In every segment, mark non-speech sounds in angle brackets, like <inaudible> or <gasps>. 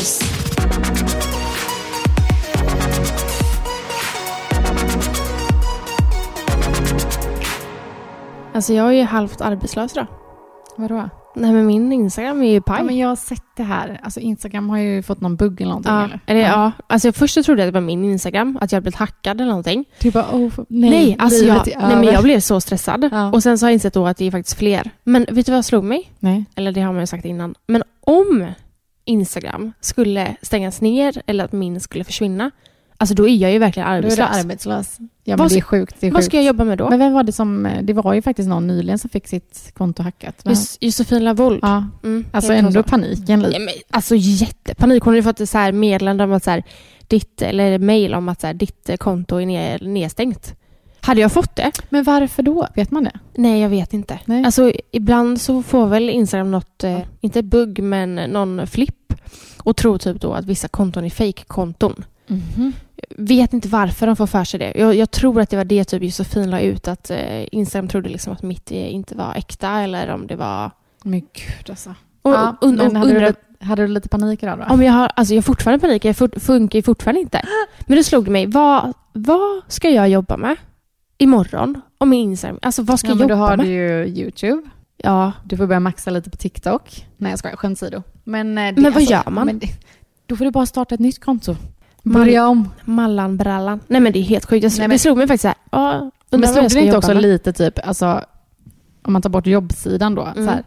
Oss. Alltså jag är ju halvt arbetslös då. Vadå? Nej men min Instagram är ju paj. Ja, men jag har sett det här. Alltså Instagram har ju fått någon bugg eller någonting. Ja, eller? eller, ja. Alltså först så trodde jag att det var min Instagram, att jag hade blivit hackad eller någonting. Du bara, oh, nej, Nej, alltså jag, nej men jag blev så stressad. Ja. Och sen så har jag insett då att det är faktiskt fler. Men vet du vad jag slog mig? Nej. Eller det har man ju sagt innan. Men om Instagram skulle stängas ner eller att min skulle försvinna, alltså då är jag ju verkligen Du är arbetslös. arbetslös. Ja, men Vad det är sjukt. Det är Vad sjukt. ska jag jobba med då? Men vem var det som... Det var ju faktiskt någon nyligen som fick sitt konto hackat. Josefin Lavold. Ja, Mm, alltså ändå så? paniken lite. Ja, men, alltså jättepanik. Hon har ju fått ett så här meddelande om att så här, ditt, eller mail om att så här, ditt eh, konto är ner, nedstängt. Hade jag fått det? Men varför då? Vet man det? Nej, jag vet inte. Nej. Alltså, ibland så får väl Instagram något, eh, inte bugg, men någon flipp och tror typ då att vissa konton är fake-konton. Mhm. Vet inte varför de får för sig det. Jag, jag tror att det var det typ Josefin la ut, att eh, Instagram trodde liksom att mitt eh, inte var äkta eller om det var... Men gud alltså. Och, ja, und- men hade, undrar- du, hade du lite panik idag då? Om jag har, alltså jag har fortfarande panik, jag fort- funkar fortfarande inte. <gasps> Men det slog mig, vad, vad ska jag jobba med imorgon? Om min Instagram, alltså vad ska ja, jag men då jobba har med? du ju YouTube. Ja, Du får börja maxa lite på TikTok. Nej jag skojar, skämt åsido. Men, eh, Men vad gör man? Men det, då får du bara starta ett nytt konto. Börja om. Mallan-brallan. Nej men det är helt sjukt. Jag, Nej, men- det slog mig faktiskt så här, ja, Men undrar vad slog jag det inte också med. lite typ, alltså om man tar bort jobbsidan då, Mm. så här,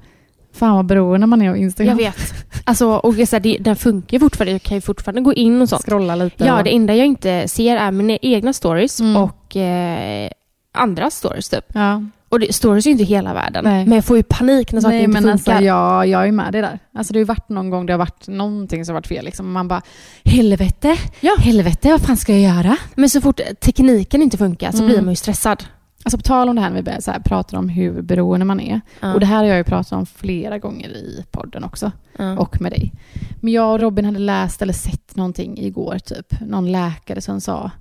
fan vad beroende man är av Jag Instagram. vet. Alltså, och så här, det, den funkar fortfarande. Jag kan ju fortfarande gå in och sånt. Scrolla lite. Ja, och- det enda jag inte ser är mina egna stories Mm. och eh, andra stories typ. ja. Och det, stories är ju inte hela världen. Nej. Men jag får ju panik när saker Nej inte men funkar. alltså jag, jag är med dig där. Alltså det har ju varit någon gång det har varit någonting som har varit fel. Liksom. Man bara, helvete, Ja. helvete, vad fan ska jag göra? Men så fort tekniken inte funkar så Mm. blir man ju stressad. Alltså på tal om det här när vi så här, pratar om hur beroende man är. Ja. Och det här har jag ju pratat om flera gånger i podden också. Ja. Och med dig. Men jag och Robin hade läst eller sett någonting igår typ. Någon läkare som sa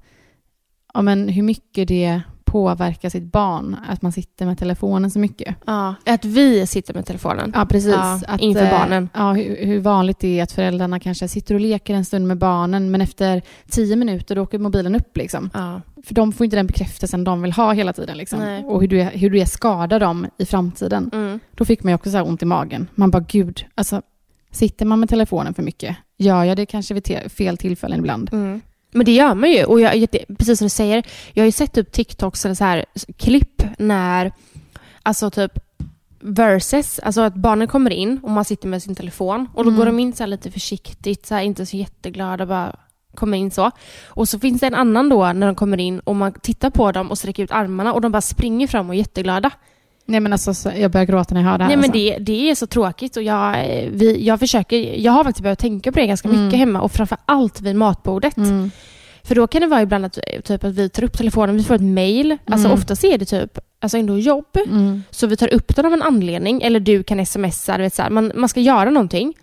ja, men hur mycket det påverkar sitt barn att man sitter med telefonen så mycket. Ja. Att vi sitter med telefonen. Ja, precis. Ja, inför eh, barnen. Ja, hur, hur vanligt det är att föräldrarna kanske sitter och leker en stund med barnen men efter tio minuter då åker mobilen upp liksom. Ja. För de får inte den bekräftelsen de vill ha hela tiden liksom. Nej. Och hur det, hur det skadar dem i framtiden. Mm. Då fick man ju också så här ont i magen. Man bara gud, alltså sitter man med telefonen för mycket? Gör jag det kanske vid te- fel tillfällen ibland? Mm. Men det gör man ju. Och jag, precis som du säger, jag har ju sett upp TikToks eller så här klipp när, alltså typ verses, alltså att barnen kommer in och man sitter med sin telefon och då Mm. går de in så lite försiktigt, så här, inte så jätteglada, bara kommer in så. Och så finns det en annan då när de kommer in och man tittar på dem och sträcker ut armarna och de bara springer fram och är jätteglada. Nej men alltså så, jag börjar gråta när jag hör det här. Nej men alltså. det, det är så tråkigt och jag, eh, vi, jag försöker, jag har faktiskt börjat tänka på det ganska mycket Mm. hemma och framför allt vid matbordet. Mm. För då kan det vara ibland att, typ, att vi tar upp telefonen, vi får ett mail. Alltså Mm. oftast är det typ alltså ändå jobb. Mm. Så vi tar upp den av en anledning. Eller du kan smsa, du vet, så här, man, man ska göra någonting.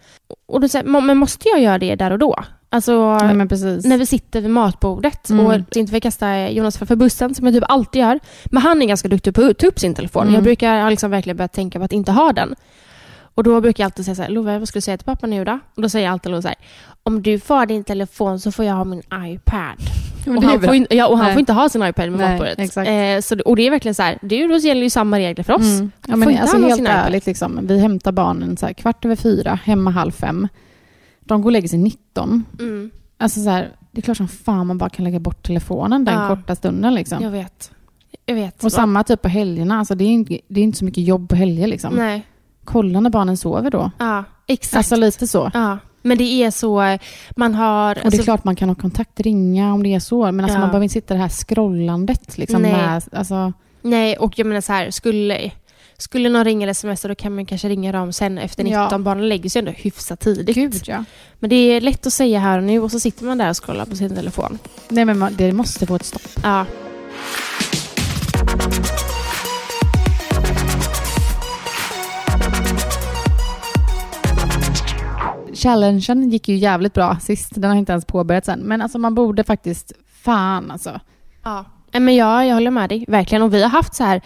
Och då säger man, men måste jag göra det där och då? Alltså Nej, när vi sitter vid matbordet. Mm. Och inte för att kasta Jonas för bussen som jag typ alltid gör. Men han är ganska duktig på att ta upp sin telefon. Mm. Jag brukar liksom verkligen börja tänka på att inte ha den. Och då brukar jag alltid säga så här, Love, vad ska du säga till pappa nu då? Och då säger jag alltid Love så här, om du får din telefon så får jag ha min iPad. <laughs> Och han, får, inte, ja, och han Nej. får inte ha sin iPad med matbordet. Eh, så, och det är verkligen så här, det då gäller ju samma regler för oss. Mm. Ja, men alltså helt ärligt, liksom, vi hämtar barnen så här, kvart över fyra, hemma halv fem. De går och lägger sig 19. Mm. Alltså så här, det är klart som fan man bara kan lägga bort telefonen den Ja. korta stunden. Liksom. Jag vet. Jag vet. Och samma typ på helgerna. Alltså, det, är inte, det är inte så mycket jobb på helger. Liksom. Nej. Kolla när barnen sover då. Ja, exakt. Alltså lite så. ja. Men det är så, eh, man har... Och det alltså, är klart man kan ha kontakt, ringa om det är så. Men alltså, Ja. man behöver inte sitta det här scrollandet. Liksom, Nej. med, alltså, Nej, och jag menar så här, skulle, skulle någon ringa eller smsa då kan man kanske ringa dem sen efter 19. Ja. Barnen lägger sig ändå hyfsat tidigt. gud ja. Men det är lätt att säga här och nu och så sitter man där och scrollar på sin telefon. Nej, men man, det måste få ett stopp. Ja. Challengen gick ju jävligt bra sist. Den har inte ens påbörjats än. Men alltså man borde faktiskt, fan alltså. ja. Men jag, jag håller med dig, verkligen. Och vi har haft så här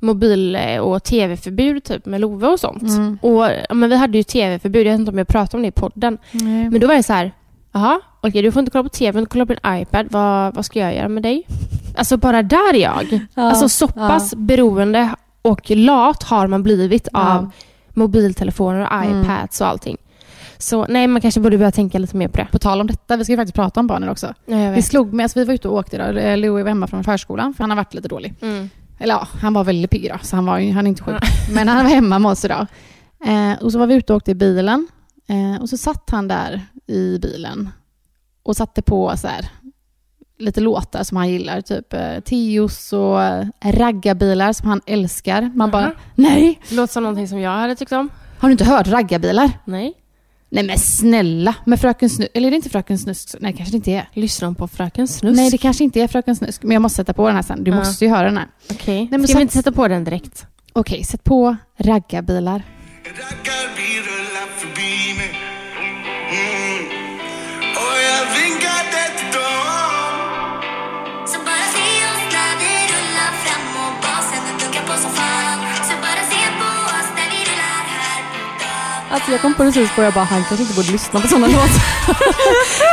mobil och tv-förbud typ med Love och sånt. Mm. Och, ja, men vi hade ju tv-förbud, jag vet inte om jag pratade om det i podden. Nej. Men då var det så här, jaha, okej du får inte kolla på tv, du får inte kolla på din iPad, vad, vad ska jag göra med dig? Alltså bara där är jag. <laughs> Ja, Alltså så pass beroende och lat har man blivit Ja. av mobiltelefoner och Mm. iPads och allting. Så nej, man kanske borde börja tänka lite mer på det. På tal om detta, vi ska ju faktiskt prata om barnen också. Ja, Det slog mig, alltså vi var ute och åkte. Eh, Louis var hemma från förskolan för han har varit lite dålig. Mm. Eller ja, han var väldigt pigg då, så han, var, han är inte sjuk. <laughs> Men han var hemma med oss idag. Eh, och så var vi ute och åkte i bilen. Eh, och så satt han där i bilen och satte på så här, lite låtar som han gillar. Typ eh, Teos och eh, raggarbilar som han älskar. Man bara, Jaha. nej, Låter som någonting som jag hade tyckt om. har du inte hört raggarbilar? Nej. Nej men snälla, med Fröken Snusk, eller är det inte Fröken Snusk? Nej, kanske det inte är. Lyssnar de på Fröken Snusk? Nej, det kanske inte är Fröken Snusk, men jag måste sätta på den här sen. Du Ja. måste ju höra den här. Okej. men Ska så- vi inte sätta på den direkt? Okej, sätt på raggarbilar. Raggarbil Alltså jag kom precis på jag bara, han kanske inte borde lyssna på sådana <laughs> låtar. <laughs>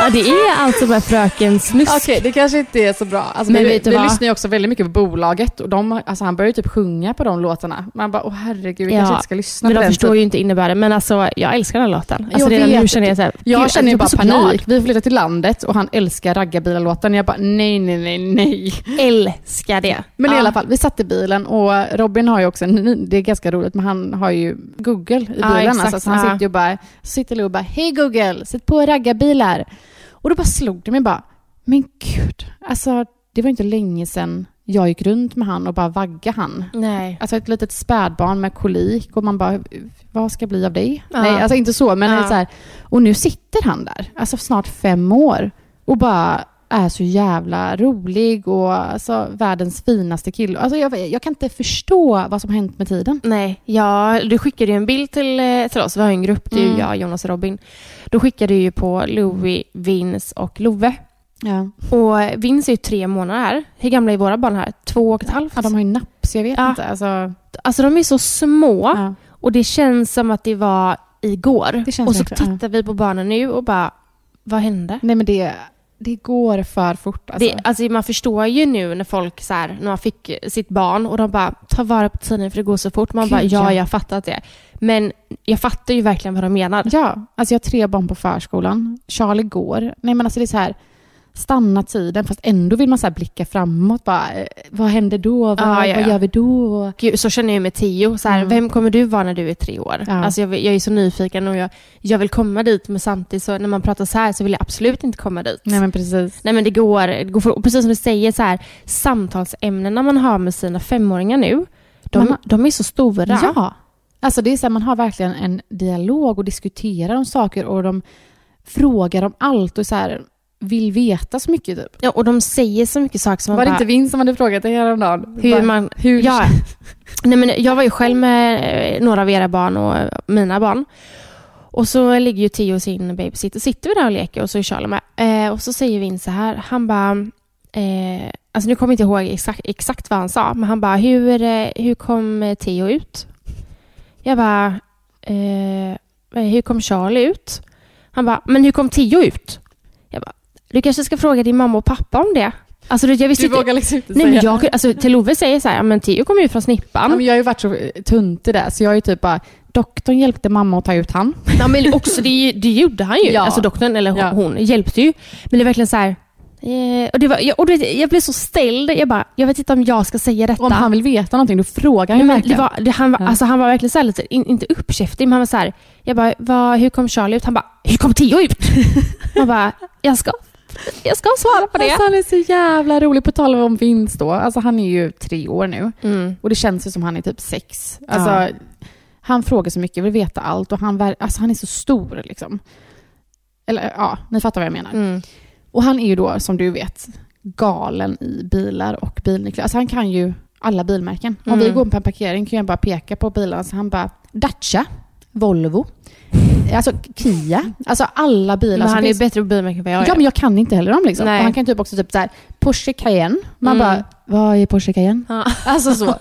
Ja, det är alltså med Fröken Snusk. Okej, det kanske inte är så bra. Alltså, Men vi vet du vi vad? lyssnar ju också väldigt mycket på bolaget och de, alltså, han börjar ju typ sjunga på de låtarna. Man bara, åh herregud, vi Ja, kanske inte ska lyssna Men på de den. förstår typ. ju inte innebörden. Men alltså, jag älskar den låten. Alltså, Jag redan vet. nu känner jag så här, Jag känner ju bara blir så panik. Vi flyttar till landet och han älskar raggarbilar-låten. Jag bara, nej, nej, nej, nej. Älskar det. Men ja. i alla fall, vi satt i bilen och Robin har ju också, en, det är ganska roligt, men han har ju Google i Ja, bilen. exakt, alltså, så han ja. sitter ju bara, så sitter och bara, hej Google, sätt på raggarbilar. Och då bara slog det mig bara, men gud, alltså det var inte länge sedan jag gick runt med han och bara vagga han. Nej. Alltså ett litet spädbarn med kolik och man bara, vad ska bli av dig? Ja. Nej, alltså inte så, men Ja. så här, och nu sitter han där, alltså snart fem år och bara är så jävla rolig och alltså världens finaste kille. Alltså jag, jag kan inte förstå vad som hänt med tiden. Nej, ja, du skickade ju en bild till, eh, till oss. Vi har en grupp, det är ju Mm. jag, Jonas och Robin. Då skickade du ju på Louis, Vince och Love. Ja. Och Vince är ju tre månader här. Hur gamla är våra barn här? Två och ett halvt? ja, de har ju napp så jag vet Ja. inte. Alltså, Alltså de är så små ja. och det känns som att det var igår. Det känns och så tittar vi på barnen nu och bara, vad hände? Nej men det, det går för fort. Alltså. Det, alltså man förstår ju nu när folk så här, när man fick sitt barn och de bara ta vara på tiden för det går så fort. Man Gud, bara ja, ja. jag har fattat det. Men jag fattar ju verkligen vad de menar. Ja, alltså jag har tre barn på förskolan. Charlie går. Nej men alltså det är så här, stanna tiden fast ändå vill man så blicka framåt. Bara, eh, vad händer då? Vad, ja, vad gör vi då? Gud, så känner jag med Tio. Så här, Mm. Vem kommer du vara när du är tre år? Ja. Alltså jag, jag är så nyfiken och jag, jag vill komma dit men samtidigt så när man pratar så här så vill jag absolut inte komma dit. Nej men precis. Nej men det går, det går för, precis som du säger, så här, samtalsämnena man har med sina femåringar nu, de, Man- de är så stora. Ja. Alltså det är så här, man har verkligen en dialog och diskuterar om saker och de frågar om allt och så här, vill veta så mycket typ. Ja, och de säger så mycket saker som man Var det bara, inte Vin som hade frågat dig häromdagen? hur Bara, man... hur Ja. <laughs> Nej, men jag var ju själv med eh, några av era barn och eh, mina barn. Och så ligger ju Theo och sin babysitter, sitter vi där och leker och så är Charlie med. Eh, och så säger Vin så här, han bara, eh, alltså nu kommer jag inte ihåg exakt, exakt vad han sa, men han bara, hur, eh, hur kom Theo ut? Jag bara, eh, hur kom Charlie ut? Han bara, men hur kom Theo ut? Du kanske ska fråga din mamma och pappa om det. Alltså, jag visste Du inte. vågar liksom inte Nej, säga. men jag, alltså, till Love säger så här, "Ja, men Theo kom ut från snippan. Ja, men jag har ju varit så tunt i det, så jag är ju typ bara, doktorn hjälpte mamma att ta ut han. Ja, men också, det, det gjorde han ju. Ja. Alltså doktorn, eller hon, Ja. hon hjälpte ju. Men det är verkligen så här... Eh, och det var, jag, och du vet, jag blev så ställd. Jag bara, jag vet inte om jag ska säga detta. Om han vill veta någonting, då frågar han ju det verkligen. var, det, han, var, Ja. alltså, han var verkligen så här lite, in, inte uppkäftig, men han var så här, jag bara, vad, hur kom Charlie ut? Han bara, hur kom Theo ut? <laughs> jag bara, jag ska, jag ska svara på det. Alltså, han är så jävla rolig. På tal om vinst då. Alltså, han är ju tre år nu Mm. och det känns ju som han är typ sex. Alltså, Ja. Han frågar så mycket, vill veta allt och han, alltså, han är så stor. Liksom. Eller ja, ni fattar vad jag menar. Mm. Och han är ju då, som du vet, galen i bilar och bilnycklar. Alltså han kan ju alla bilmärken. Om Mm. vi går på en parkering kan jag bara peka på bilarna. Så han bara Dacia, Volvo, alltså Kia. Alltså alla bilar Men som han är finns. bättre på bilmärken än jag är. Ja, men jag kan inte heller dem liksom. Nej. Han kan typ också typ så här, Porsche Cayenne. Man Mm. bara, vad är Porsche Cayenne? Ja. <laughs> Alltså så.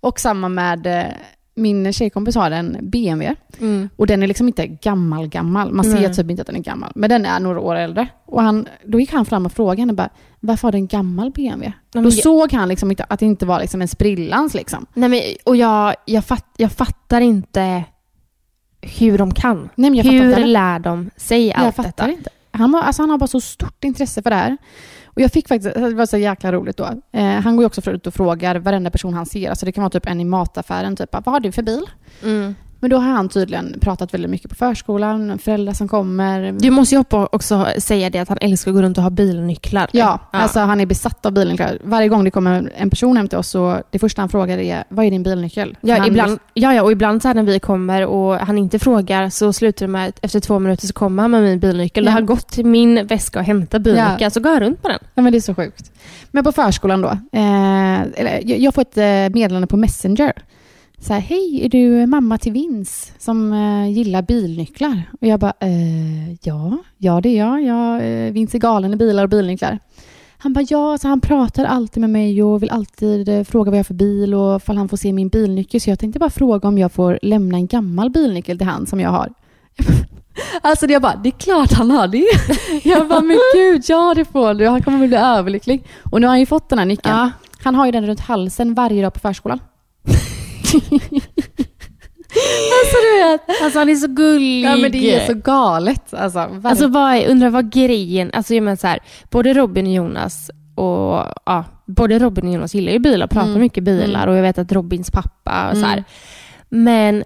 Och samma med, eh, min tjejkompis har en BMW. Mm. Och den är liksom inte gammal, gammal. Man ser Nej. typ inte att den är gammal. Men den är några år äldre. Och han, då gick han fram och frågade henne bara, varför har du en gammal BMW? men Då jag- såg han liksom inte att det inte var liksom en sprillans liksom. Nej, men, och jag, jag, fatt, jag fattar inte hur de kan. Nej, jag hur lär de sig Jag allt fattar detta? inte. Han, var, alltså han har bara så stort intresse för det här. Och jag fick faktiskt, det var så jäkla roligt då. Eh, han går ju också ut och frågar varenda person han ser. Alltså det kan vara typ en i mataffären, typ, vad har du för bil? Mm. Men då har han tydligen pratat väldigt mycket på förskolan, föräldrar som kommer. Du måste ju också säga det att han älskar att gå runt och ha bilnycklar. Ja, alltså han är besatt av bilnycklar. Varje gång det kommer en person hem till oss så det första han frågar är vad är din bilnyckel? Ja, han, ibland, ja, ja, och ibland så här när vi kommer och han inte frågar så slutar det med att efter två minuter så kommer han med min bilnyckel. Ja. Då har han gått till min väska och hämtat bilnyckeln Ja. så går han runt på den. Ja, men det är så sjukt. Men på förskolan då. Eh, jag får ett eh, meddelande på Messenger. Så här, hej, är du mamma till Vins som eh, gillar bilnycklar? Och jag bara, eh, ja, ja det är jag. jag eh, Vince är galen i bilar och bilnycklar. Han bara, ja, så han pratar alltid med mig och vill alltid eh, fråga vad jag har för bil och ifall han får se min bilnyckel. Så jag tänkte bara fråga om jag får lämna en gammal bilnyckel till han som jag har. <laughs> Alltså jag bara, det är klart han har det. <laughs> Jag bara, men gud, ja det får du. Han kommer bli överlycklig. Och nu har han ju fått den här nyckeln. Ja. Han har ju den runt halsen varje dag på förskolan. <laughs> <laughs> alltså du vet. Alltså han är så gullig. Ja men det är så galet. Alltså. Alltså vad är, undrar vad grejen, alltså jag menar så här, både Robin och Jonas och ja, både Robin och Jonas gillar ju bilar, pratar Mm. mycket bilar och jag vet att Robins pappa och så här. Mm. Men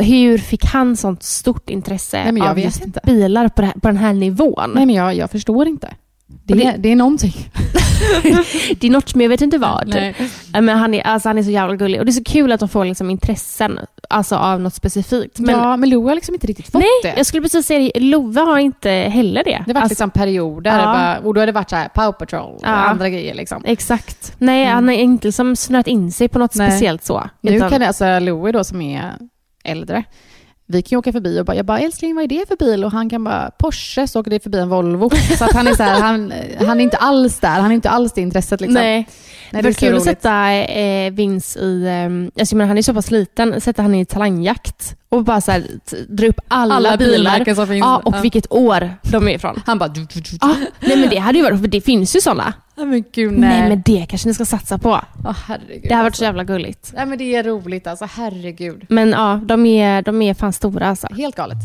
hur fick han sånt stort intresse Nej, men jag av vet just inte. bilar på, här, på den här nivån? Nej men jag, jag förstår inte. Det... det- det är någonting. <laughs> <laughs> Det är något men jag vet inte vad. Nej. Ja, Men han, är, alltså, han är så jävla gullig och det är så kul att de får liksom intressen alltså, av något specifikt. Men, ja, men Lo har liksom inte riktigt fått nej, det. jag skulle precis säga det. Love har inte heller det. Det har varit Alltså, liksom perioder, Ja. bara, och då har det varit så här Power Patrol och Ja. andra grejer liksom. Exakt. Nej, Mm. han har inte liksom snöat in sig på något Nej. speciellt så. Nu utan- kan det, alltså Louie då som är äldre, vi kan ju åka förbi och bara, jag bara älskling vad är det för bil? Och han kan bara Porsche, så åker det förbi en Volvo. <laughs> Så att han är så här, han, han är inte alls där, han är inte alls det intresset liksom. Nej. Nej, det var kul att roligt. sätta eh, Vince i, eh, alltså, men han är så pass liten, sätta han i talangjakt och bara så här, dra upp alla, Alla bilar. som finns. Ja, och Ja. vilket år de är ifrån. Han bara. Ja, nej men det hade ju varit, för det finns ju sådana. Ja, men gud Nej. nej. men det kanske ni ska satsa på. Åh, herregud. Det har varit alltså. så jävla gulligt. Nej men det är roligt alltså, herregud. Men ja, de är, de är fan stora alltså. Helt galet.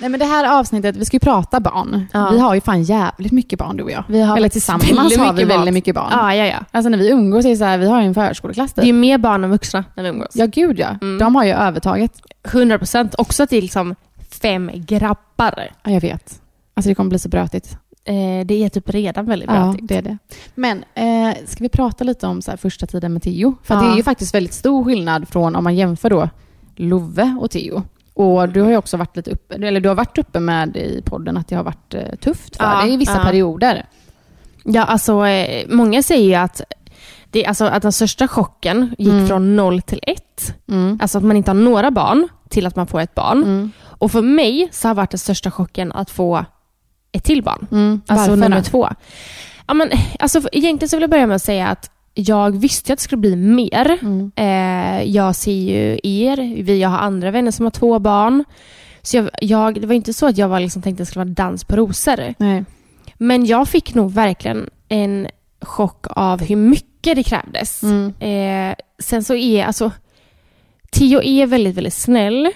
Nej men det här avsnittet, vi ska ju prata barn. Ja. Vi har ju fan jävligt mycket barn du och jag. Vi har Eller väldigt tillsammans har vi väldigt mycket barn. Ja, ja, ja. Alltså när vi umgås är det så här, vi har ju en förskoleklass Det är typ. ju mer barn än vuxna när vi umgås. Ja gud ja. Mm. De har ju övertaget. 100 procent. Också är liksom fem grabbar. Ja jag vet. Alltså det kommer bli så brötigt. Eh, det är typ redan väldigt Ja, brötigt. det är det. Men eh, ska vi prata lite om så första tiden med Theo? För Ja. det är ju faktiskt väldigt stor skillnad från om man jämför då Love och Theo. Och du har ju också varit lite uppe, eller du har varit uppe med i podden att det har varit eh, tufft för Ja, dig i vissa ja. perioder. Ja, alltså eh, många säger ju att, det, alltså, att den största chocken gick Mm. från noll till ett. Mm. Alltså att man inte har några barn till att man får ett barn. Mm. Och för mig så har varit den största chocken att få ett till barn. Mm. Alltså Varför nummer då? två. Ja, men, alltså, egentligen så vill jag börja med att säga att jag visste att det skulle bli mer. Mm. Eh, jag ser ju er, vi, jag har andra vänner som har två barn. Så jag, jag, det var inte så att jag var liksom tänkte att det skulle vara dans på rosor. Nej. Men jag fick nog verkligen en chock av hur mycket det krävdes. Mm. Eh, sen så är, alltså, Tio är väldigt, väldigt snäll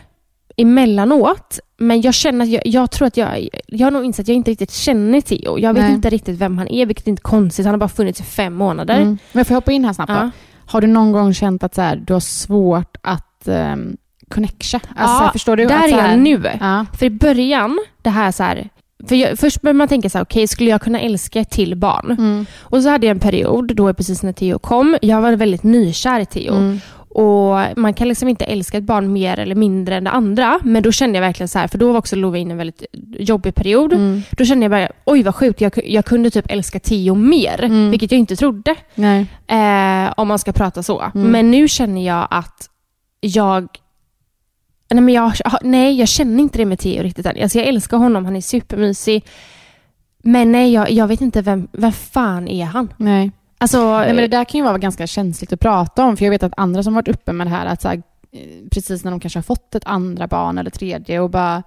emellanåt. Men jag känner att jag, jag tror att jag, jag har nog insett att jag inte riktigt känner Tio. Jag vet Nej. inte riktigt vem han är, vilket är inte konstigt. Han har bara funnits i fem månader. Mm. Men får jag hoppa in här snabbt? Ja. Har du någon gång känt att så här, du har svårt att um, connecta? Alltså, Ja, förstår du? Där att, så är här, jag nu. Ja. För i början, det här så här, för jag, först börjar man tänka så här, okej, skulle jag kunna älska till barn? Mm. Och så hade jag en period, då precis när Theo kom, jag var väldigt nykär i Theo. Mm. Och man kan liksom inte älska ett barn mer eller mindre än det andra. Men då kände jag verkligen så här, för då var också Love in i en väldigt jobbig period. Mm. Då kände jag bara, oj vad sjukt, jag, jag kunde typ älska Theo mer. Mm. Vilket jag inte trodde. Eh, om man ska prata så. Mm. Men nu känner jag att jag... Nej, men jag, nej, jag känner inte det med Theo riktigt än. Alltså, jag älskar honom, han är supermysig. Men nej, jag, jag vet inte vem, vem fan är han? Nej. Alltså, Nej, men det där kan ju vara ganska känsligt att prata om, för jag vet att andra som varit uppe med det här, att så här, eh, precis när de kanske har fått ett andra barn eller tredje och bara...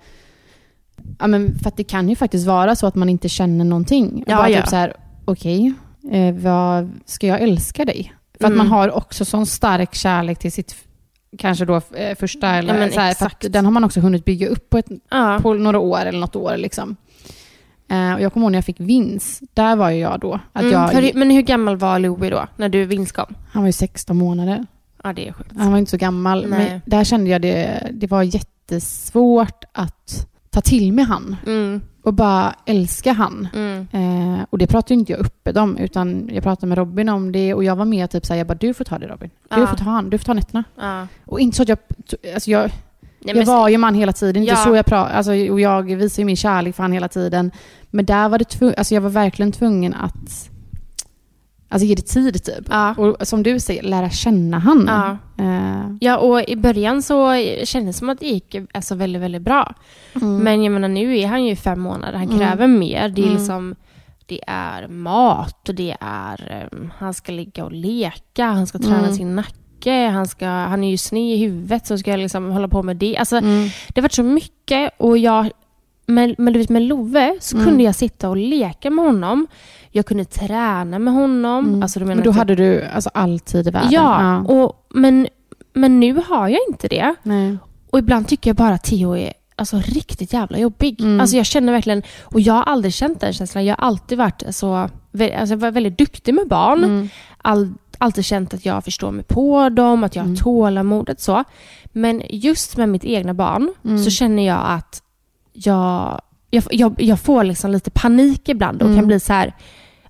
Ja, men för att det kan ju faktiskt vara så att man inte känner någonting. Och Ja, bara ja. typ så här, okej, eh, vad ska jag älska dig? För att Mm. man har också sån stark kärlek till sitt kanske då eh, första, eller Ja, så här, att den har man också hunnit bygga upp på, ett, ja. på några år eller något år. Liksom. Eh, och jag kommer ihåg när jag fick Vince, där var ju jag då. Att Mm, jag, för, men hur gammal var Louie då, när du Vince kom? han var ju 16 månader. Ja, det är sjukt. Han var inte så gammal. Nej. Men där kände jag det, det var jättesvårt att ta till mig han Mm, och bara älska han. mm, Eh, och det pratade inte jag öppet om, utan jag pratade med Robin om det och jag var med typ såhär, jag bara du får ta det Robin. Du Ja. får ta han, du får ta nätterna. ja. Och inte så att jag, alltså jag, Nej, jag men- var ju man hela tiden, inte Ja. så jag pratade, alltså, och jag visade ju min kärlek för han hela tiden. Men där var det tvu- alltså jag var verkligen tvungen att Alltså ge det tid typ. Ja. Och som du säger, lära känna han. Ja. Eh, Ja, och i början så kändes det som att det gick alltså, väldigt, väldigt bra. mm. Men jag menar, nu är han ju fem månader. Han Mm. kräver mer. Det är Mm. liksom... Det är mat och det är... um, han ska ligga och leka, han ska träna Mm. sin nacke, han, ska, han är ju sned i huvudet så ska jag liksom hålla på med det. Alltså, Mm. Det har varit så mycket och jag... Men, men du vet, med Love så Mm. kunde jag sitta och leka med honom. Jag kunde träna med honom. Mm. Alltså, Men då typ- hade du alltså all tid i världen? Ja, Och, men, men nu har jag inte det. Nej. Och ibland tycker jag bara att Theo är alltså, riktigt jävla jobbig. Mm. Alltså jag känner verkligen, och jag har aldrig känt den känslan. Jag har alltid varit så, alltså, jag var väldigt duktig med barn. Mm. All, alltid känt att jag förstår mig på dem, att jag har Mm. tålamodet så. Men just med mitt egna barn Mm. så känner jag att jag, jag, jag, jag får liksom lite panik ibland och Mm. kan bli så här,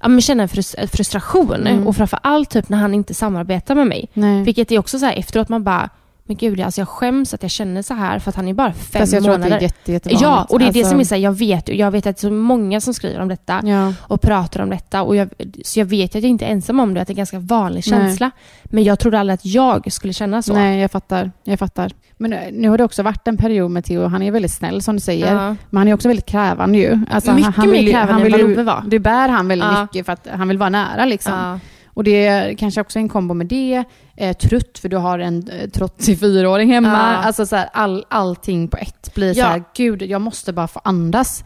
ja, men känna en frus- frustration. Mm. Och framför allt typ när han inte samarbetar med mig. Nej. Vilket är också så här efteråt man bara, men gud alltså jag skäms att jag känner så här för att han är bara fem Fast jag tror att månader. det är jätte, jättevanligt. ja, och det är det Alltså, som är så här, jag vet jag vet att det är så många som skriver om detta Ja. och pratar om detta. Och jag, så jag vet att jag inte är ensam om det, att det är en ganska vanlig Nej. känsla. Men jag trodde aldrig att jag skulle känna så. Nej, jag fattar. Jag fattar. Men eh, nu har det också varit en period med Theo. Han är väldigt snäll som du säger. Ja. Men han är också väldigt krävande ju. Alltså, Mycket han, han mer vill krävande han än vad Love var. Det bär han väldigt Ja. mycket för att han vill vara nära liksom. Och det är kanske också en kombo med det. Eh, trött för du har en eh, trotsig fyraåring hemma. Ja. Alltså så här, all, allting på ett blir så Ja. här, gud jag måste bara få andas.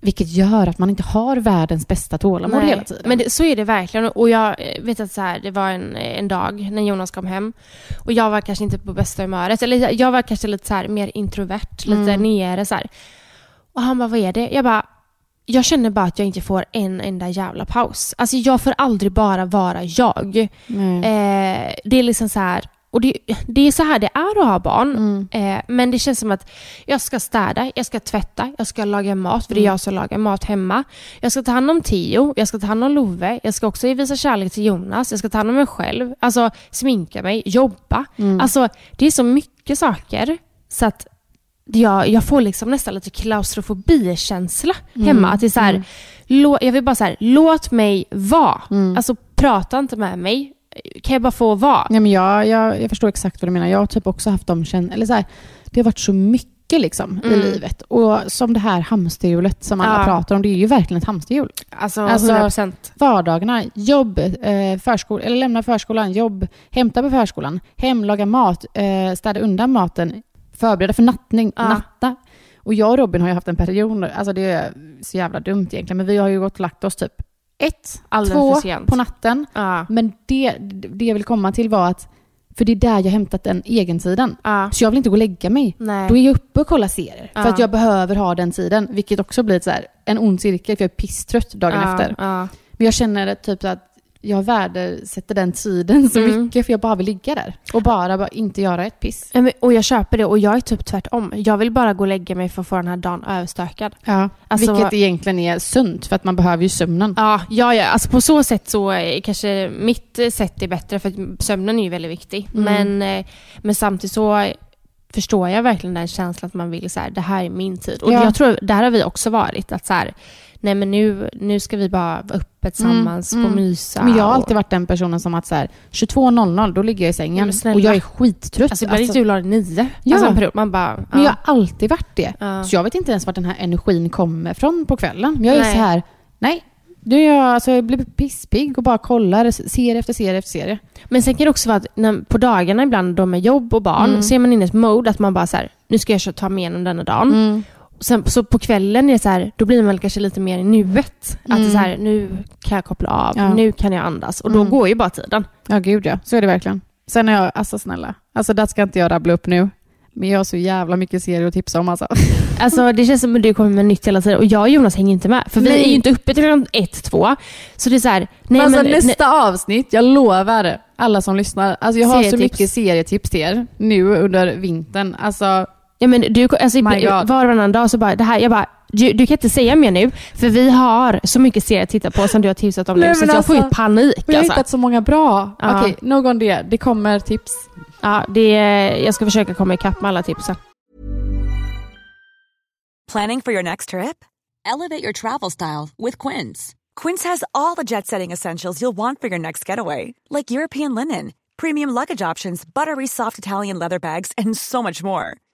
Vilket gör att man inte har världens bästa tålamod Nej, hela tiden. Men det, så är det verkligen. Och jag eh, vet att så här, det var en, en dag när Jonas kom hem och jag var kanske inte på bästa humöret. Eller jag var kanske lite så här, mer introvert, lite Mm. nere så här. Och han bara, vad är det? Jag bara, jag känner bara att jag inte får en enda jävla paus. Alltså jag får aldrig bara vara jag. Nej. Eh, det är liksom så här, och det, det är så här det är att ha barn. Mm. Eh, men det känns som att jag ska städa, jag ska tvätta, jag ska laga mat, för det är Mm. jag som lagar mat hemma. Jag ska ta hand om Tio, jag ska ta hand om Love, jag ska också visa kärlek till Jonas, jag ska ta hand om mig själv, alltså sminka mig, jobba. Mm. Alltså det är så mycket saker så att jag, jag får liksom nästan lite klaustrofobikänsla Mm. hemma. Att det är så här, lå, jag vill bara så här, låt mig vara. Mm. Alltså prata inte med mig. Kan jag bara få vara? Ja, men jag, jag, jag förstår exakt vad du menar. Jag har typ också haft de här, det har varit så mycket liksom i Mm. livet. Och som det här hamsterhjulet som alla Ja. pratar om, det är ju verkligen ett hamsterhjul. Alltså, Alltså- 100%. Vardagarna, jobb, eh, förskola, eller lämna förskolan, jobb, hämta på förskolan, hem, laga mat, eh, städa undan maten, förbereda för nattning, Ja. natta. Och jag och Robin har ju haft en period, alltså det är så jävla dumt egentligen, men vi har ju gått och lagt oss typ ett, Alldeles två på natten. Ja. Men det, det jag vill komma till var att, för det är där jag hämtat den egentiden. Ja. Så jag vill inte gå och lägga mig. Nej. Då är jag uppe och kollar serier. Ja. För att jag behöver ha den tiden. Vilket också blir så här, en ond cirkel för jag är pisstrött dagen ja. efter. Men jag känner typ att jag värdesätter den tiden så Mm. mycket för jag bara vill ligga där. Och bara, bara inte göra ett piss. Och jag köper det och jag är typ tvärtom. Jag vill bara gå och lägga mig för att få den här dagen överstökad. Ja. Alltså- Vilket egentligen är sunt för att man behöver ju sömnen. Ja, ja, ja. Alltså på så sätt så är kanske mitt eh, sätt är bättre för sömnen är ju väldigt viktig. Mm. Men, eh, men samtidigt så förstår jag verkligen den känslan att man vill så här, det här är min tid. Och Ja. jag tror, där har vi också varit. Att så här, nej men nu, nu ska vi bara vara uppe tillsammans Mm, och mm. mysa. Men jag har och, alltid varit den personen som att så här, 22.00 då ligger jag i sängen. och jag är skittrött. Alltså ibland och la dig nio. Ja. Alltså en period. Man bara, ja. Men jag har alltid varit det. Ja. Så jag vet inte ens vart den här energin kommer från på kvällen. Men jag är Nej. så här, nej. Nu är jag, alltså, jag blir pisspigg och bara kollar serie efter serie efter serie. Men sen kan det också vara att när, på dagarna ibland då med jobb och barn Mm. så är man inne i ett mode att man bara så här, nu ska jag ta mig igenom denna dagen. Mm. Sen, så på kvällen är så här, då blir man kanske lite mer i nuet. Att det är så här, nu kan jag koppla av, Ja. nu kan jag andas. Och då Mm. går ju bara tiden. Ja, gud ja. Så är det verkligen. Sen är jag, alltså snälla, alltså det ska inte jag rabbla upp nu. Men jag har så jävla mycket serier att tipsa om alltså. <laughs> Alltså det känns som att du kommer med nytt hela tiden. Och jag och Jonas hänger inte med. För vi Nej. är ju inte uppe till klockan ett, två. Så det är så här, nej alltså men... nästa avsnitt, jag lovar alla som lyssnar. Alltså jag har så mycket serietips till er nu under vintern. Alltså, Ja, men du, alltså, var och varannan dag så bara, det här, jag bara, du, du kan inte säga mer nu, för vi har så mycket serier att titta på som du har tipsat om Nej, nu, så att jag får ju alltså, panik. vi har Alltså. hittat så många bra. Ja. Okej, nog om det. Det kommer tips. Ja, det, jag ska försöka komma ikapp med alla tipsen. Planning for your next trip? Elevate your travel style with Quince. Quince has all the jet setting essentials you'll want for your next getaway, like European linen, premium luggage options, buttery soft Italian leather bags, and so much more.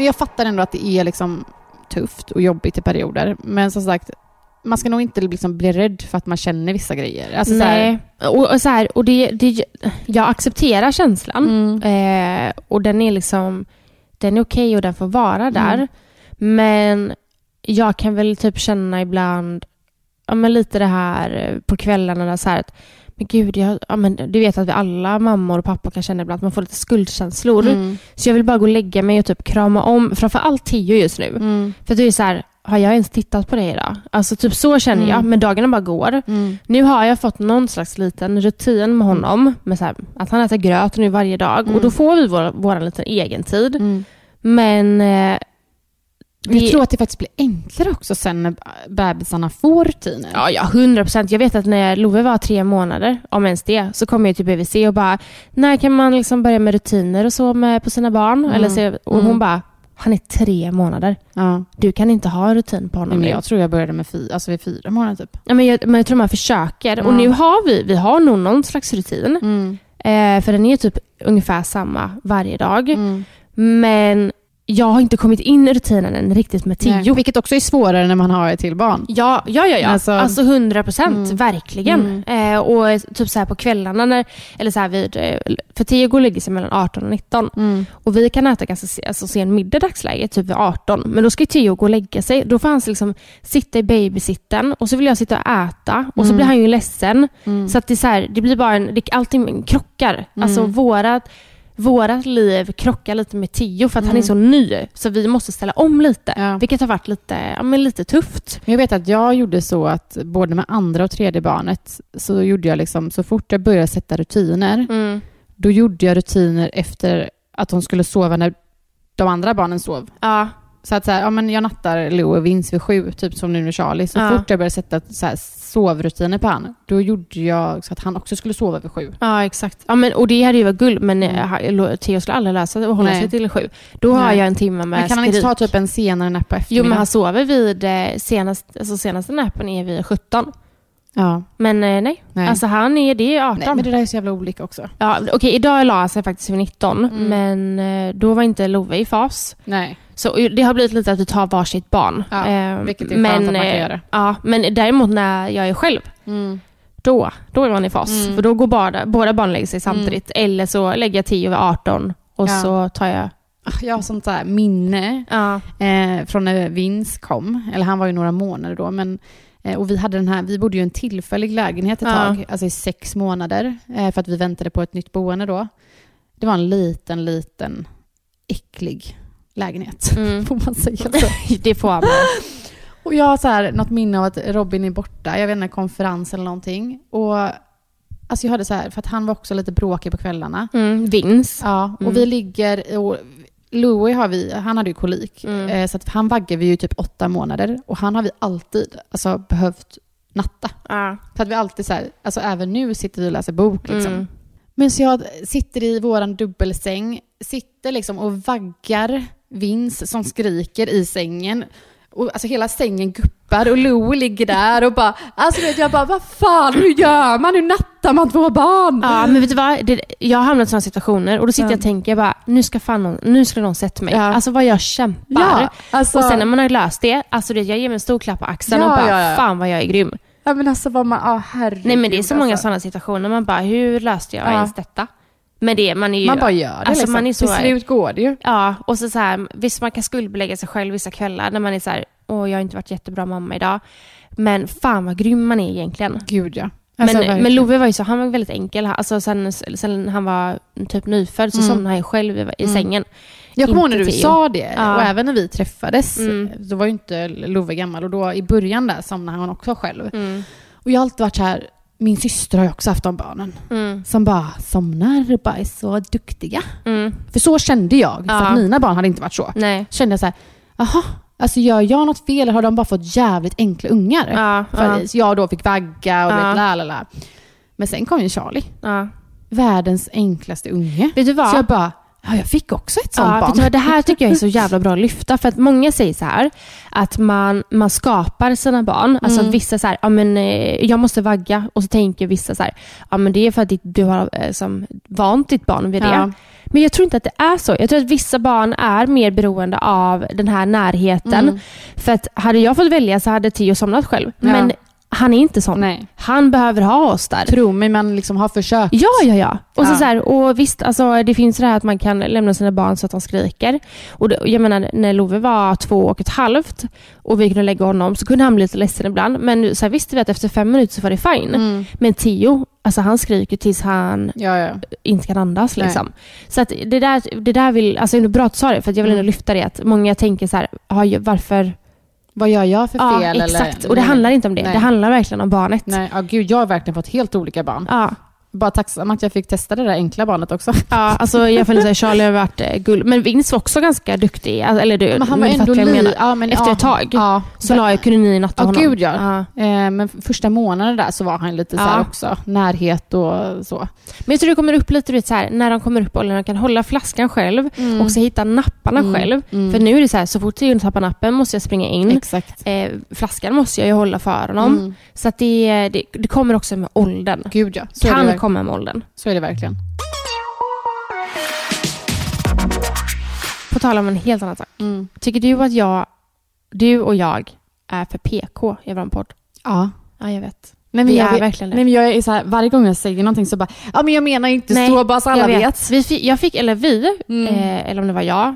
Men jag fattar ändå att det är liksom tufft och jobbigt i perioder. Men som sagt, man ska nog inte liksom bli rädd för att man känner vissa grejer. Alltså Nej, och, och, så här, och det, det, jag accepterar känslan. Mm. Eh, och den är liksom, den är okej och den får vara där. Mm. Men jag kan väl typ känna ibland, ja men lite det här på kvällarna så här att, men gud, jag, ja, men du vet att vi alla mammor och pappor kan känna ibland att man får lite skuldkänslor. Mm. Så jag vill bara gå och lägga mig och typ krama om, framförallt Theo just nu. Mm. För det är så här, har jag ens tittat på det idag? Alltså typ så känner jag, Mm. men dagarna bara går. Mm. Nu har jag fått någon slags liten rutin med honom, med så här, att han äter gröt nu varje dag. Mm. Och då får vi vår, vår liten egen tid. Mm. Men eh, Jag det- tror att det faktiskt blir enklare också sen när bebisarna får rutiner. Ja, ja, 100 procent. Jag vet att när Love var tre månader, om ens det, så kom jag till BVC och bara, när kan man liksom börja med rutiner och så med, på sina barn? Mm. Eller så, och hon Mm. bara, han är tre månader. Ja. Du kan inte ha rutin på honom Men jag tror jag började med fy, alltså vid fyra månader typ. Ja, men, jag, men jag tror man försöker. Ja. Och nu har vi, vi har nog någon slags rutin. Mm. Eh, för den är typ ungefär samma varje dag. Mm. Men jag har inte kommit in i rutinen än riktigt med Tio. Nej, Vilket också är svårare när man har ett till barn. Ja, ja, ja. ja. Alltså- Alltså, 100 procent, Mm. verkligen. Eh, och typ så här på kvällarna, när, eller så här vid, eh, för Tio går och lägger sig mellan 18 och 19. Mm. Och vi kan äta ganska se- alltså, sen middag dagsläget, typ vid 18. Men då ska Theo gå och lägga sig. Då får han liksom sitta i babysitten och så vill jag sitta och äta och så Mm. blir han ju ledsen. Mm. Så att det, så här, det blir bara en, det, allting krockar. Alltså Mm. vårat, vårat liv krockar lite med Tio för att han Mm. är så ny. Så vi måste ställa om lite. Ja. Vilket har varit lite, ja, men lite tufft. Jag vet att jag gjorde så att både med andra och tredje barnet så gjorde jag liksom, så fort jag började sätta rutiner, Mm. då gjorde jag rutiner efter att de skulle sova när de andra barnen sov. Ja, Så att så här, ja, men jag nattar Leo och Vince vid sju, typ som nu med Charlie. Så Ja. fort jag började sätta så här, sovrutiner på han, då gjorde jag så att han också skulle sova vid sju. Ja, exakt. Ja, men, och det hade ju varit guld, men Mm. mm. Theo skulle aldrig läsa och hålla Nej. sig till sju. Då har Nej. jag en timme med Men kan han inte skrik. ta typ en senare napp på Jo, eftermiddagen? men han sover vid eh, senast, alltså senaste nappen är vid 17. Ja. Men eh, nej. Nej. alltså han är, det är 18. Nej, men det där är så jävla olika också. ja, okej, idag la han sig faktiskt vid 19, Mm. men eh, då var inte Love i fas. Nej. Så eh, det har blivit lite att vi tar varsitt barn. Ja, Eh, vilket är skönt att man kan eh, göra. Ja, men däremot när jag är själv, då, då är man i fas. Mm. För då går båda, båda barn lägger sig samtidigt. Eller så lägger jag 10 vid 18 och Ja. så tar jag... Ah, Jag har sånt där minne Ja. eh, från när Vince kom. Eller han var ju några månader då. Men, eh, och vi, hade den här, vi bodde ju i en tillfällig lägenhet ett Ja. tag, alltså i sex månader. Eh, för att vi väntade på ett nytt boende då. Det var en liten, liten äcklig lägenhet. Mm. <laughs> Får man säga så? det får man. <laughs> Och jag har så här, något minne av att Robin är borta, jag vet inte, konferens eller någonting. Och alltså jag hade så här, för att han var också lite bråkig på kvällarna. Mm. Vince. Ja, och Mm. vi ligger... Och Louis har vi, han hade ju kolik. Mm. Eh, så att han vaggar vi ju typ åtta månader. Och han har vi alltid alltså, behövt natta. Ja. För att vi alltid så här, alltså även nu sitter vi och läser bok liksom. Mm. Men så jag sitter i våran dubbelsäng, sitter liksom och vaggar Vince som skriker i sängen. Och alltså hela sängen guppar och Louie ligger där och bara, alltså vet jag bara, vad fan, hur gör man? Hur nattar man två barn? Ja, men vet du vad? Det, jag har hamnat i sådana situationer och då sitter Ja. jag och tänker, jag bara, nu ska fan någon, nu ska någon sett mig. Ja. Alltså vad jag kämpar. Ja, alltså, Och sen när man har löst det, alltså det, jag ger mig en stor klapp på axeln Ja, och bara, fan vad jag är grym. ja men alltså vad man, ja herregud. Nej men det är så många alltså. sådana situationer, man bara, hur löste jag Ja. ens detta? Men det, man är ju... Man bara gör det alltså, liksom. man är så, Till slut går det ju. Ja, och så, så här, visst man kan skuldbelägga sig själv vissa kvällar när man är så här, åh jag har inte varit jättebra mamma idag. Men fan vad grym man är egentligen. Gud ja. Alltså, men, verkligen. men Love var ju så, han var väldigt enkel. Alltså sen, sen han var typ nyfödd så Mm. somnade han själv i, i Mm. sängen. jag kommer ihåg när du Theo. sa det, Ja. och även när vi träffades, Mm. då var ju inte Love gammal och då i början där somnade han också själv. Mm. Och jag har alltid varit så här, min syster har ju också haft de barnen. Mm. Som bara somnar och bara är så duktiga. Mm. För så kände jag, för Ja. att mina barn hade inte varit så. Nej. Kände jag så här, jaha, alltså gör jag något fel eller har de bara fått jävligt enkla ungar? Ja, För ja, jag då fick vagga och Ja. la la la. Men sen kom ju Charlie, ja. världens enklaste unge. Vet du vad? Så jag bara, ja jag fick också ett sånt Ja, barn. du det här tycker jag är så jävla bra att lyfta. För att många säger så här, att man, man skapar sina barn. Alltså Mm. vissa så här, ja men eh, jag måste vagga. Och så tänker vissa så här, ja men det är för att du har eh, som, vant ditt barn vid det. Ja. Men jag tror inte att det är så. Jag tror att vissa barn är mer beroende av den här närheten. Mm. För att hade jag fått välja så hade Tio somnat själv. Ja. Men han är inte sån. Nej. Han behöver ha oss där. Tro mig, man liksom har försökt. Ja, ja, ja. Och, så Ja. Så här, och visst, alltså, det finns det här att man kan lämna sina barn så att de skriker. Och det, jag menar, när Love var två och ett halvt och vi kunde lägga honom så kunde han bli lite ledsen ibland. Men så här, visste vi att efter fem minuter så var det fine. Mm. Men Tio, alltså han skriker tills han Ja, ja. inte kan andas. Liksom. Så att det där, det där vill, alltså det är bra att du sa det, för att jag vill Mm. ändå lyfta det. Att många tänker så här, "Ja, ju- varför? Vad gör jag för Ja, fel? exakt. Eller? Och det handlar inte om det. Nej. Det handlar verkligen om barnet. Nej, ja, gud, jag har verkligen fått helt olika barn. Ja. Bara tacksam att jag fick testa det där enkla barnet också. Ja, alltså jag får säga Charlie har varit eh, guld. Men Vince var också ganska duktig. Alltså, Eller du, Men han var fattar ändå jag menar. Ja, men, Efter ja, ett tag Ja, så la jag, kunde ni natta Ja, honom. gud, ja. ja. Eh, men första månaden där så var han lite så här också. Närhet och så. Men jag tror det kommer upp lite, du vet, så här, när de kommer upp och de kan hålla flaskan själv och så hitta napparna Mm. själv. Mm. För nu är det så här, så fort Theo tappar nappen måste jag springa in. Exakt. Eh, flaskan måste jag ju hålla för honom. Mm. Så att det, det, det kommer också med åldern. Gud ja. Så kan komma med åldern. så är det verkligen. På tal om en helt annan sak. Mm. Tycker du att jag, du och jag är för PK i vår podd? Ja. Ja, jag vet. Men Vi jag är vet- verkligen det. Nej, men jag är så här, varje gång jag säger någonting så bara, ja men jag menar inte Nej, så, bara så alla jag vet. Vi fick, jag fick, eller vi, Mm. eh, eller om det var jag,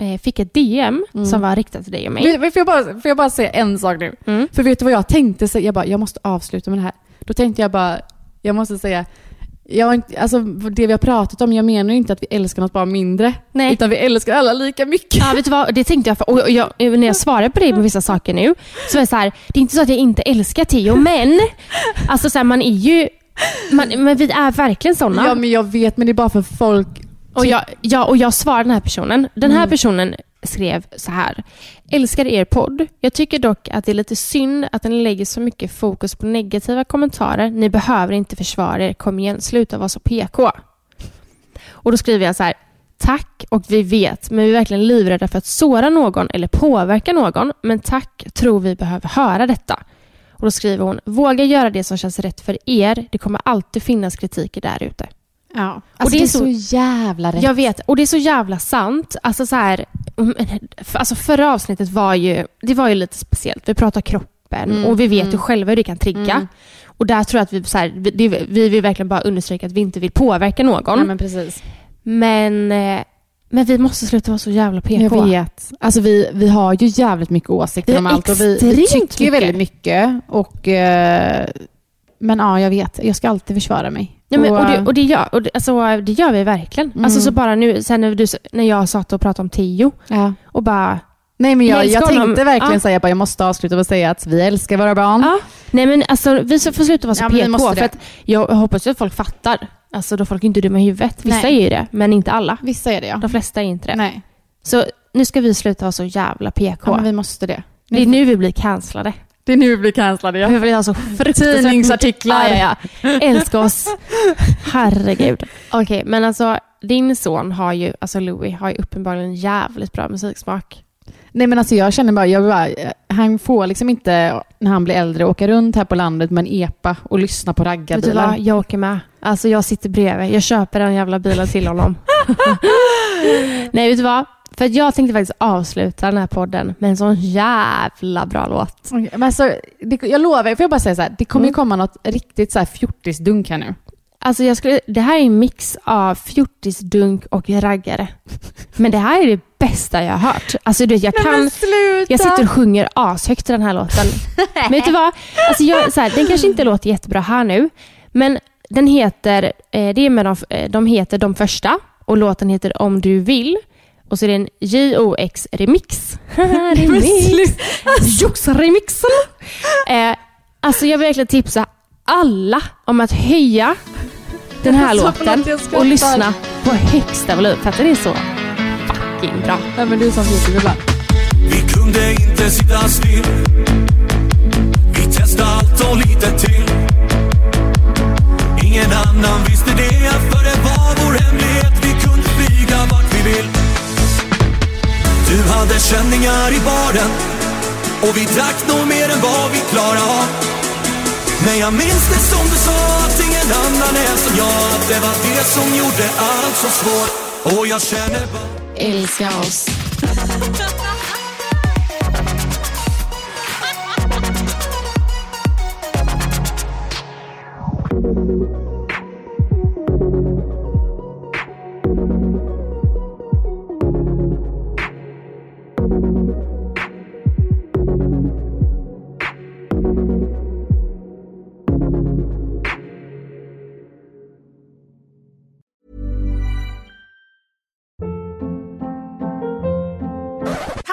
eh, fick ett DM Mm. som var riktat till dig och mig. Men, får, jag bara, får jag bara säga en sak nu? Mm. För vet du vad jag tänkte? Jag bara, jag måste avsluta med det här. Då tänkte jag bara, jag måste säga, jag alltså det vi har pratat om, jag menar ju inte att vi älskar något bara mindre. Nej. Utan vi älskar alla lika mycket. Ja, vet du vad? Det tänkte jag, för, och jag, när jag svarade på dig på vissa saker nu, så var det så här, det är inte så att jag inte älskar Theo, men alltså så här, man är ju, man, men vi är verkligen sådana. Ja men jag vet, men det är bara för folk. Och jag, ja, och jag svarade den här personen. Den här Mm. personen skrev så här. Älskar er podd. Jag tycker dock att det är lite synd att den lägger så mycket fokus på negativa kommentarer. Ni behöver inte försvara er. Kom igen, sluta vara så PK. Och då skriver jag så här. Tack och vi vet, men vi är verkligen livrädda för att såra någon eller påverka någon. Men tack, tror vi behöver höra detta. Och då skriver hon, våga göra det som känns rätt för er. Det kommer alltid finnas kritiker där ute. Ja. Och Alltså, det det är är så- så jävla rätt. Jag vet, och det är så jävla sant. Alltså så här, alltså förra avsnittet var ju, det var ju lite speciellt. Vi pratar kroppen Mm, och vi vet mm. ju själva hur det kan trigga. Mm. Och där tror jag att vi, så här, vi, vi vill verkligen bara understryka att vi inte vill påverka någon. Ja, men, men precis. men, eh, vi måste sluta vara så jävla PK. Jag vet. Alltså vi, vi har ju jävligt mycket åsikter om allt och vi, tycker mycket. väldigt mycket. Och, eh, men ja, jag vet. Jag ska alltid försvara mig. Ja, men, och, det, och, det, gör, och det, alltså, det gör vi verkligen. Mm. Alltså så bara nu, sen när, du, när jag satt och pratade om Tio ja. och bara Nej men Jag jag, honom. tänkte verkligen Ja. säga att jag måste avsluta med att säga att vi älskar våra barn. Ja. Nej men alltså vi får sluta vara så Ja, PK. För jag hoppas att folk fattar. Alltså då folk är inte dumma i huvudet. Vissa Nej. är ju det, men inte alla. Vissa är det ja. De flesta är inte det. Nej. Så nu ska vi sluta vara så jävla PK. Ja, men vi måste det. Det är nu vi blir cancellade. Det är nu vi blir cancellade Vi vill ha så fruktansvärt Tidningsartiklar. Ja, ja, ja. Älska oss. Herregud. Okej, men alltså din son har ju, alltså Louis, har ju uppenbarligen jävligt bra musiksmak. Nej men alltså jag känner bara, jag bara, eh, han får liksom inte när han blir äldre åka runt här på landet med en epa och lyssna på raggarbilar. vad? Jag åker med. Alltså jag sitter bredvid. Jag köper den jävla bilen till honom. <laughs> Nej, vet du vad? För jag tänkte faktiskt avsluta den här podden med en sån jävla bra låt. Okej, Men alltså, det, jag lovar, får jag bara säga så här, det kommer ju Mm. komma något riktigt så här fjortisdunk här nu. Alltså jag skulle, det här är en mix av fjortisdunk och raggare. Men det här är det bästa jag har hört. Alltså du vet, jag kan... Jag sitter och sjunger ashögt till den här låten. Men <laughs> vet du vad? Alltså jag, så här, den kanske inte låter jättebra här nu, men den heter, eh, det är med de, eh, de heter De Första och låten heter Om Du Vill. Och så är det en JOX <laughs> remix. remix. Jox-remixen. Eh, alltså jag vill verkligen tipsa alla om att höja den här låten och lyssna på högsta volym för att den är så fucking bra. Ja, men du är som ibland. Vi kunde inte sitta still Vi testade allt och lite till Ingen annan visste det för det var vår hemlighet Du hade känningar i baren Och vi drack nog mer än vad vi klarade av. Men jag minns det som du sa att ingen annan är som jag. Att det var det som gjorde allt så svårt. Och jag känner bara Älska oss.